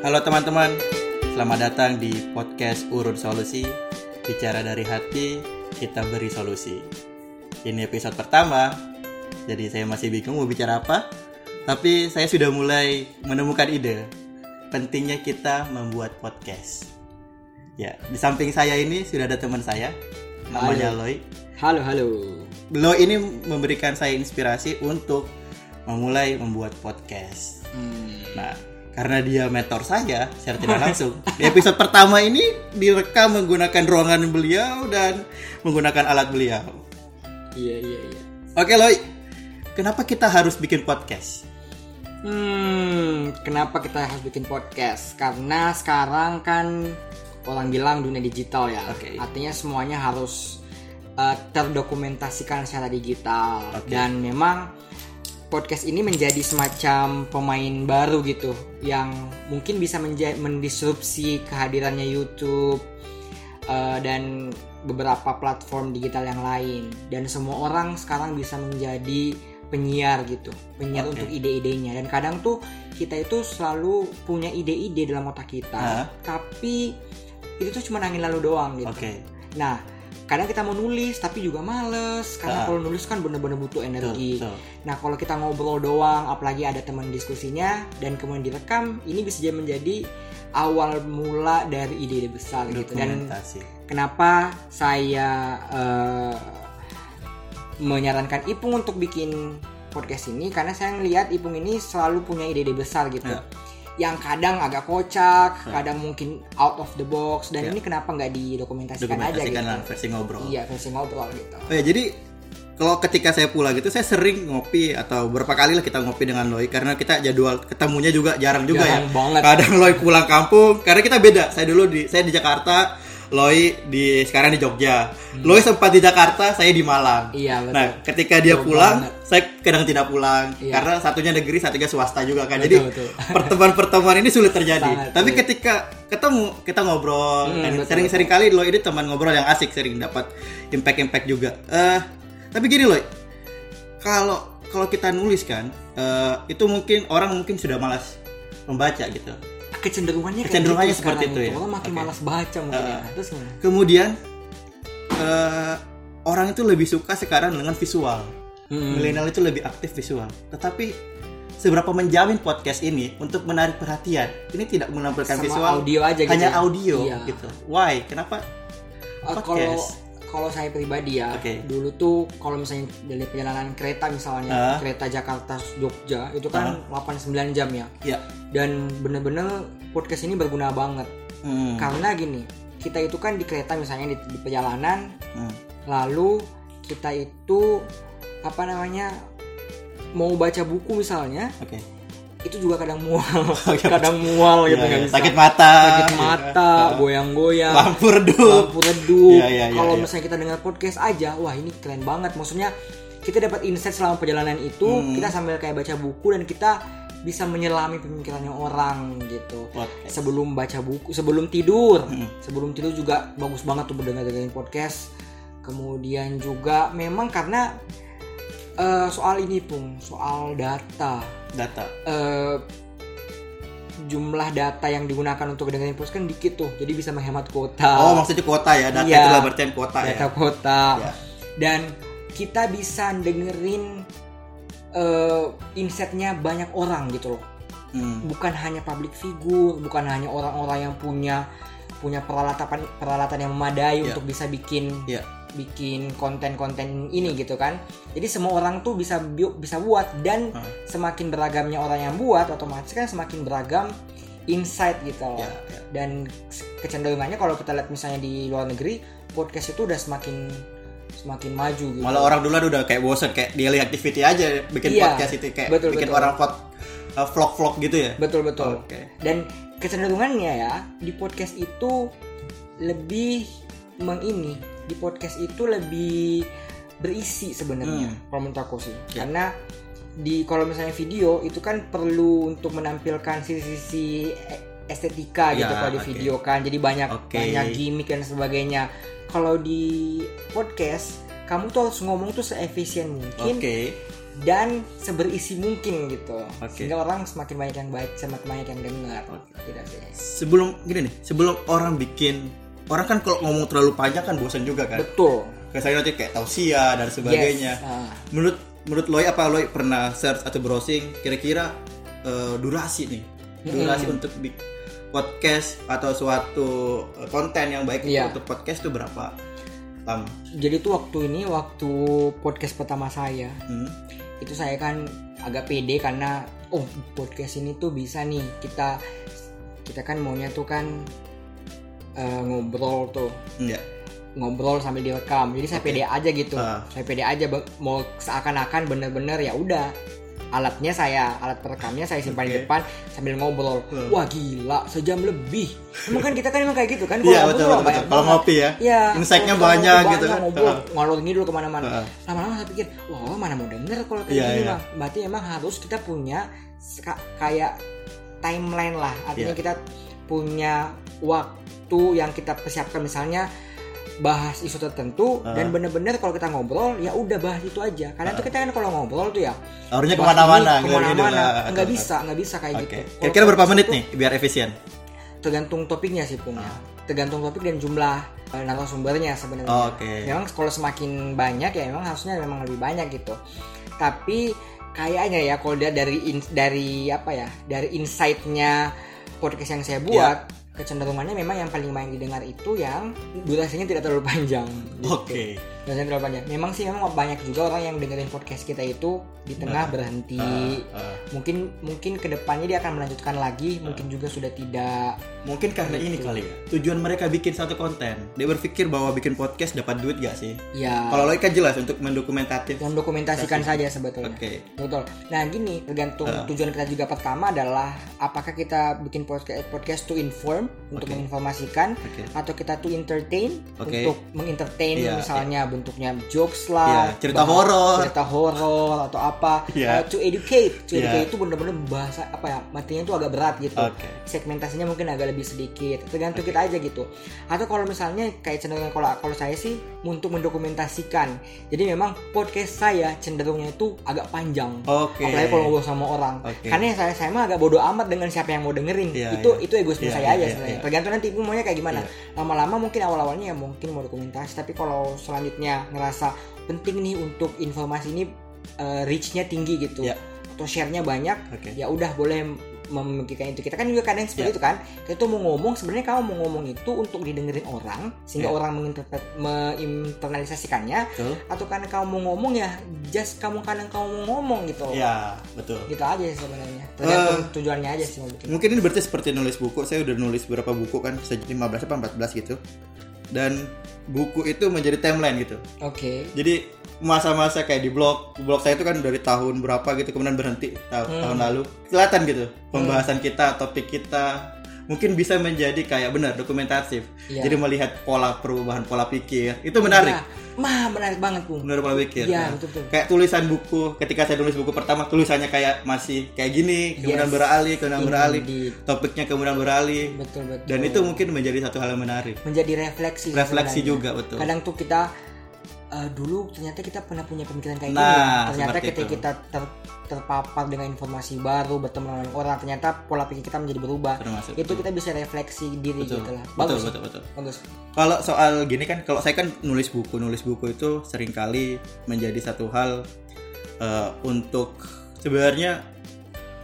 Halo teman-teman, selamat datang di podcast Urun Solusi. Bicara dari hati, kita beri solusi. Ini episode pertama, jadi saya masih bingung mau bicara apa. Tapi saya sudah mulai menemukan ide. Pentingnya kita membuat podcast. Ya, di samping saya ini sudah ada teman saya, namanya Halo. Loy. Halo, halo. Loy ini memberikan saya inspirasi untuk memulai membuat podcast. Hmm, Nah, karena dia mentor saya, secara tidak langsung. Di episode pertama ini direkam menggunakan ruangan beliau dan menggunakan alat beliau. iya, iya, iya. Oke, Loy. Kenapa kita harus bikin podcast? Hmm, kenapa kita harus bikin podcast? Karena sekarang kan orang bilang dunia digital ya. Oke. Artinya semuanya harus uh, terdokumentasikan secara digital. Oke. Dan memang podcast ini menjadi semacam pemain baru gitu yang mungkin bisa mendisrupsi kehadirannya YouTube uh, dan beberapa platform digital yang lain dan semua orang sekarang bisa menjadi penyiar gitu penyiar Oke. untuk ide-idenya dan kadang tuh kita itu selalu punya ide-ide dalam otak kita Hah? tapi itu tuh cuma angin lalu doang gitu Oke. nah kadang kita mau nulis tapi juga males karena Ah. kalau nulis kan bener-bener butuh energi Betul, betul. Nah kalau kita ngobrol doang, apalagi ada teman diskusinya dan kemudian direkam, ini bisa jadi menjadi awal mula dari ide-ide besar gitu. Dan kenapa saya eh, menyarankan Ipung untuk bikin podcast ini? Karena saya ngelihat Ipung ini selalu punya ide-ide besar gitu. Ya. Yang kadang agak kocak, Ya. kadang mungkin out of the box. Dan Ya. ini kenapa nggak didokumentasikan aja Dokumentasikan gitu? versi ngobrol. Iya versi ngobrol gitu. Oh ya, jadi kalau ketika saya pulang gitu saya sering ngopi atau berapa kali lah kita ngopi dengan Loy karena kita jadwal ketemunya juga jarang juga Jarang ya. banget. Kadang Loy pulang kampung karena kita beda. Saya dulu di saya di Jakarta, Loy di sekarang di Jogja. Loy sempat di Jakarta, saya di Malang. Hmm. Iya betul. Nah, ketika dia Jauh pulang, banget. saya kadang tidak pulang Iya. karena satunya negeri, satunya swasta juga kan. Betul, Jadi pertemuan-pertemuan ini sulit terjadi. Sangat Tapi sulit. ketika ketemu, kita ngobrol. Hmm, sering-sering kali Loy ini teman ngobrol yang asik, sering dapat impact-impact juga. Eh, tapi gini Loy, kalau kalau kita nulis kan, eh, itu mungkin orang mungkin sudah malas membaca gitu. Kecenderungannya kayak Kecenderungannya gitu seperti itu ya? Orang makin Oke. malas baca mungkin ya. Uh, Terus gimana? Kemudian eh, orang itu lebih suka sekarang dengan visual. Hmm. Milenial itu lebih aktif visual. Tetapi seberapa menjamin podcast ini untuk menarik perhatian? Ini tidak menampilkan Sama visual, audio aja gitu hanya ya? audio Iya. gitu. Why? Kenapa? Uh, podcast. kalau saya pribadi ya, Oke. dulu tuh kalau misalnya dari perjalanan kereta misalnya, Ah. kereta Jakarta Jogja itu kan 8-9 jam ya. Ya. Dan bener-bener podcast ini berguna banget. Hmm. Karena gini, kita itu kan di kereta misalnya di, di perjalanan, Hmm. lalu kita itu apa namanya mau baca buku misalnya, Oke. Itu juga kadang mual, kadang mual gitu Iya, nggak iya. Sakit mata. sakit mata, Iya. goyang-goyang, Lampu redup. lampu redup. Iya, iya, iya, Kalau iya. misalnya kita dengar podcast aja, wah ini keren banget. Maksudnya kita dapat insight selama perjalanan itu, Hmm. kita sambil kayak baca buku dan kita bisa menyelami pemikirannya orang gitu. Podcast. Sebelum baca buku, sebelum tidur, Hmm. sebelum tidur juga bagus banget tuh mendengar dengerin podcast. Kemudian juga memang karena eh, soal ini pun soal data Data. eh, jumlah data yang digunakan untuk dengerin podcast kan dikit tuh jadi bisa menghemat kuota Oh, maksudnya kuota ya. Data Iya. itu lah berarti kuota ya. data kuota Ya. dan kita bisa dengerin eh, insightnya banyak orang gitu loh Hmm. bukan hanya public figure bukan hanya orang-orang yang punya punya peralatan peralatan yang memadai Iya. untuk bisa bikin Iya. Bikin konten-konten ini gitu kan jadi semua orang tuh bisa bi- bisa buat dan Hmm. semakin beragamnya orang yang buat otomatis kan semakin beragam insight gitu loh. Ya, ya. dan kecenderungannya kalau kita lihat misalnya di luar negeri podcast itu udah semakin semakin maju gitu Malah orang dulu udah kayak bosan kayak daily activity aja bikin Iya, podcast itu kayak betul, bikin betul. orang vlog uh, vlog-vlog gitu ya. betul betul Oke. dan kecenderungannya ya di podcast itu lebih mengini di podcast itu lebih berisi sebenarnya Hmm. kalau menurut aku sih Ya. karena di kalau misalnya video itu kan perlu untuk menampilkan sisi-sisi estetika gitu Ya, kalau di oke. video kan jadi banyak Oke. banyak gimmick dan sebagainya kalau di podcast kamu tuh harus ngomong tuh seefisien mungkin Oke. dan seberisi mungkin gitu Oke. sehingga orang semakin banyak yang baca semakin banyak yang dengar tidak sih sebelum gini nih sebelum orang bikin orang kan kalau ngomong terlalu panjang kan bosan juga kan betul kayak saya nanti kayak tausia dan sebagainya Yes. Ah. menurut menurut Loy apa Loy pernah search atau browsing kira-kira eh, durasi nih durasi Hmm. untuk di podcast atau suatu eh, konten yang baik Iya. untuk podcast itu berapa lama jadi tuh waktu ini waktu podcast pertama saya Hmm. itu saya kan agak pede karena oh podcast ini tuh bisa nih kita kita kan maunya tuh kan eh, ngobrol tuh Enggak. ngobrol sambil direkam jadi saya Oke. pede aja gitu Ah. saya pede aja mau seakan-akan bener-bener ya udah alatnya saya alat perekamnya saya simpan di Oke. depan sambil ngobrol Hmm. wah gila sejam lebih emang kan kita kan emang kayak gitu kan Iya ngobrol betul betul. banyak betul. Kalau ngopi ya. Iya, Insight-nya kalau banyak ngobrol gitu kan. ngobrol Ah. ngalor ngidul ke mana-mana Ah. lama-lama saya pikir wah mana mau denger kalau kayak Iya, gini mah berarti emang harus kita punya kayak timeline lah artinya Iya. kita punya waktu yang kita persiapkan misalnya bahas isu tertentu Ah. dan bener-bener kalau kita ngobrol ya udah bahas itu aja karena tuh kita kan kalau ngobrol tuh ya Harusnya ke mana-mana. gitu. ke mana-mana Ah, nggak bisa nggak bisa kayak Oke. gitu Kira-kira berapa menit nih biar efisien? tergantung topiknya sih punya Ah. tergantung topik dan jumlah eh, narasumbernya sebenarnya Oh, Oke. memang kalau semakin banyak ya memang harusnya memang lebih banyak gitu tapi kayaknya ya kalau dia dari in- dari apa ya dari insightnya podcast yang saya buat kecenderungannya memang yang paling banyak didengar itu yang durasinya tidak terlalu panjang gitu. Oke. durasinya terlalu panjang memang sih memang banyak juga orang yang dengerin podcast kita itu di tengah Nah. berhenti Ah, ah. mungkin mungkin ke depannya dia akan melanjutkan lagi mungkin juga sudah tidak Mungkin karena ini kali ya. Tujuan mereka bikin satu konten. Dia berpikir bahwa bikin podcast dapat duit gak sih? ya Kalau Loy kan jelas untuk mendokumentatif. mendokumentasikan saja sebetulnya Oke. Betul. Nah gini, tergantung Uh. tujuan kita juga pertama adalah apakah kita bikin podcast podcast to inform untuk menginformasikan Oke. atau kita to entertain Oke. untuk mengentertain Iya, misalnya bentuknya jokes lah, Iya, cerita horor. cerita horor atau apa. Iya. Uh, to educate, to Iya. educate itu bener-bener bahasa apa ya, matinya itu agak berat gitu. Oke. Segmentasinya mungkin agak lebih sedikit, tergantung kita aja gitu. Atau kalau misalnya kayak cenderung kalau kalau saya sih untuk mendokumentasikan. Jadi memang podcast saya cenderungnya itu agak panjang Oke. apalagi kalau ngobrol sama orang Oke. karena saya saya mah agak bodoh amat dengan siapa yang mau dengerin Iya, itu iya. itu egoisme Iya, saya iya, aja iya, sebenarnya iya. tergantung nanti ibu maunya kayak gimana Iya. lama-lama mungkin awal-awalnya ya mungkin mau dokumentasi tapi kalau selanjutnya ngerasa penting nih untuk informasi ini eh, reach-nya tinggi gitu Iya. atau share-nya banyak Oke. ya udah boleh memikirkan itu kita kan juga kadang seperti Iya. itu kan kita tuh mau ngomong sebenarnya kamu mau ngomong itu untuk didengerin orang sehingga Iya. orang menginterpret menginternalisasikannya Betul. atau karena kamu mau ngomong ya just kamu kadang kamu mau ngomong gitu Ya, betul. gitu aja sebenarnya tergantung Eh, tujuannya aja sih Mungkin ini berarti seperti nulis buku. Saya udah nulis beberapa buku kan, se- 15 apa 14 gitu. Dan buku itu menjadi timeline gitu. oke Jadi masa-masa kayak di blog, blog saya itu kan dari tahun berapa gitu kemudian berhenti ta- Hmm. tahun lalu. Kelihatan gitu pembahasan kita, topik kita mungkin bisa menjadi kayak benar dokumentatif. Iya. Jadi melihat pola perubahan pola pikir. Itu menarik. Nah, mah menarik banget pun Benar pola pikir. Iya, Nah, betul, betul. Kayak tulisan buku, ketika saya tulis buku pertama tulisannya kayak masih kayak gini, kemudian Yes. beralih, kemudian beralih, Indeed. topiknya kemudian beralih. betul betul Dan itu mungkin menjadi satu hal yang menarik. menjadi refleksi Refleksi sebenarnya. juga betul. kadang tuh kita eh, dulu ternyata kita pernah punya pemikiran kayak Nah, gini ya. ternyata ketika itu. kita ter- terpapar dengan informasi baru bertemu dengan orang ternyata pola pikir kita menjadi berubah Termasuk itu kita bisa refleksi diri betul. gitu lah betul, bagus betul, betul. bagus Kalau soal gini kan, kalau saya kan nulis buku, nulis buku itu sering kali menjadi satu hal eh, untuk sebenarnya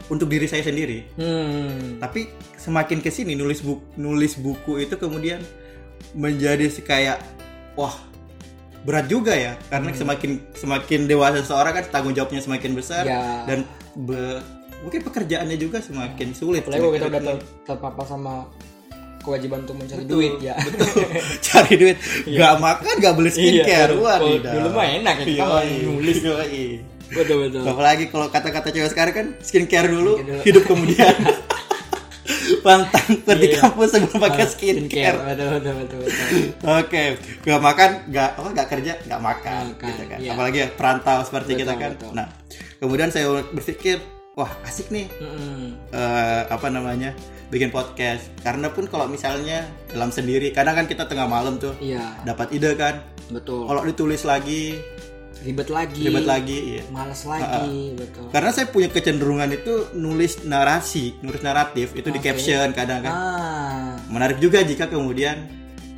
untuk diri saya sendiri. hmm Tapi semakin ke sini nulis buku, nulis buku itu kemudian menjadi kayak wah berat juga ya, karena Hmm. semakin semakin dewasa seseorang kan tanggung jawabnya semakin besar ya dan be- mungkin pekerjaannya juga semakin sulit. apalagi kalau kita udah ter- terpapar sama kewajiban untuk mencari Betul, duit ya betul. cari duit gak makan gak beli skincare Iya, wah dulu mah enak ya, nulis. betul betul apalagi kalau kata-kata cewek sekarang kan skincare dulu Skincare dulu. hidup kemudian pantang pergi Iya. kampus sebelum pakai Ah, skincare. betul betul betul betul oke gak makan gak apa gak kerja gak makan, Makan, gitu kan. iya. apalagi ya perantau seperti Betul, kita kan. betul. nah kemudian saya berpikir wah asik nih. Mm-mm. eh, apa namanya bikin podcast. Karena pun kalau misalnya dalam sendiri kadang kan kita tengah malam tuh iya. dapat ide kan. Betul. Kalau ditulis lagi ribet lagi ribet lagi iya. males lagi betul karena saya punya kecenderungan itu nulis narasi nulis naratif itu di Oke. caption kadang kan ah menarik juga jika kemudian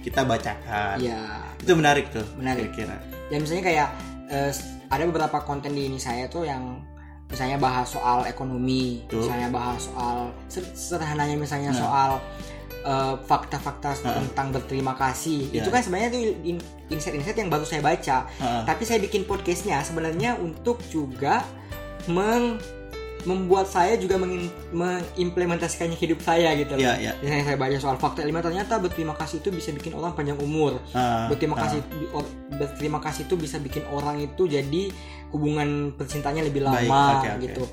kita bacakan ya itu menarik tuh Menarik. kira-kira dan misalnya kayak eh, ada beberapa konten di ini saya tuh yang misalnya bahas soal ekonomi Tuh. misalnya bahas soal sederhananya misalnya Nah. soal eh, fakta-fakta Nah. tentang berterima kasih Ya. itu kan sebenarnya in- insight-insight yang baru saya baca Heeh. tapi saya bikin podcastnya sebenarnya untuk juga meng membuat saya juga mengin- mengimplementasikannya hidup saya gitu loh. Iya, iya. Misalnya saya baca soal fakta ilmiah ternyata berterima kasih itu bisa bikin orang panjang umur. Ah, berterima ah. kasih or- berterima kasih itu bisa bikin orang itu jadi hubungan percintanya lebih lama Baik, oke, oke. gitu.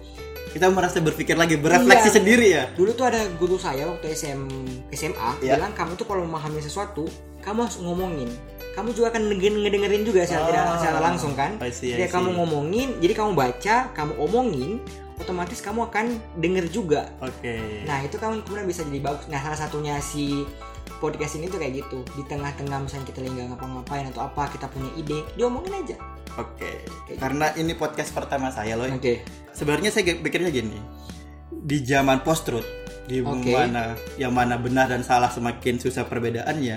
Kita merasa berpikir lagi berefleksi Iya. sendiri ya Dulu tuh ada guru saya waktu SM SMA Iya. bilang kamu tuh kalau memahami sesuatu kamu harus ngomongin. Kamu juga akan ngedengerin, juga secara, tidak- Ah. secara langsung kan. I see, I Jadi kamu ngomongin, jadi kamu baca, kamu omongin, otomatis kamu akan denger juga. oke Nah itu kan kemudian bisa jadi bagus. Nah salah satunya si podcast ini tuh kayak gitu. Di tengah-tengah misalnya kita lagi nggak ngapa-ngapain atau apa, kita punya ide, diomongin aja. oke karena ini podcast pertama saya loh Oke. sebenarnya saya pikirnya gini di zaman post truth di Oke. mana yang mana benar dan salah semakin susah perbedaannya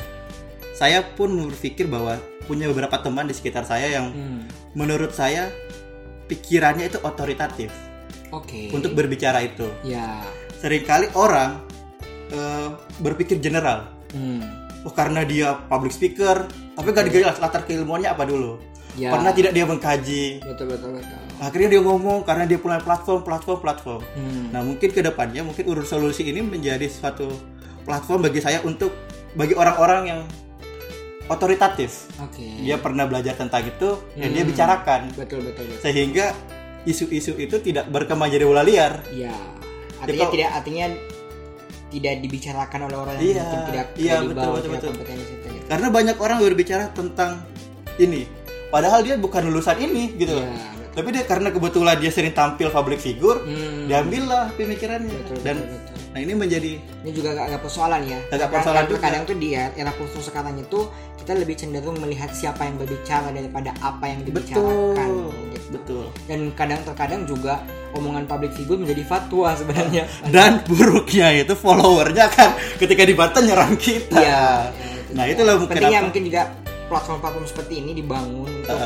saya pun berpikir bahwa punya beberapa teman di sekitar saya yang Hmm. menurut saya pikirannya itu otoritatif Oke. untuk berbicara itu ya. sering kali orang eh, berpikir general Hmm. oh karena dia public speaker tapi gak dijelas latar keilmuannya apa dulu Ya. pernah tidak dia mengkaji Betul betul betul. akhirnya dia ngomong karena dia punya platform platform platform Hmm. Nah mungkin ke depannya mungkin urut solusi ini menjadi suatu platform bagi saya untuk bagi orang-orang yang otoritatif. Oke. Dia pernah belajar tentang itu dan dia Hmm. bicarakan Betul betul betul. sehingga isu-isu itu tidak berkembang jadi bola liar. Ya. Artinya kalau- tidak artinya tidak dibicarakan oleh orang yang Iya, mungkin tidak iya, kredibel, betul, betul, tidak betul. kompetensi, tidak- Karena banyak orang berbicara tentang ini, padahal dia bukan lulusan ini gitu. Iya, betul. Tapi dia karena kebetulan dia sering tampil public figure, Hmm. diambillah pemikirannya Betul, dan betul, betul. Nah ini menjadi ini juga agak, agak persoalan ya Agak Kadang- persoalan juga. kadang tuh di era sekarang itu kita lebih cenderung melihat siapa yang berbicara daripada apa yang dibicarakan betul, gitu. betul. dan kadang terkadang juga omongan public figure menjadi fatwa sebenarnya dan buruknya itu followernya kan ketika dibantah nyerang kita. Iya. Nah, itulah mungkin pentingnya mungkin juga platform-platform seperti ini dibangun untuk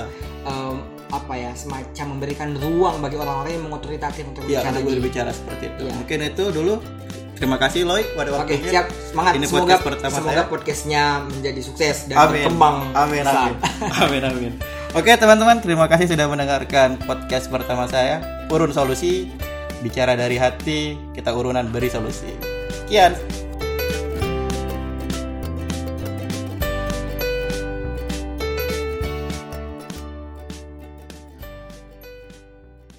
Uh, em, apa ya semacam memberikan ruang bagi orang-orang yang mengotoritatif untuk ya berbicara untuk berbicara seperti itu. Iya. Mungkin itu dulu. Terima kasih Loy pada Oke waktunya. siap semangat Ini semoga podcast pertama semoga saya. podcastnya menjadi sukses dan Amin. berkembang Amin amin. amin amin. Oke teman-teman, terima kasih sudah mendengarkan podcast pertama saya. Urun solusi, bicara dari hati, kita urunan beri solusi. Sekian.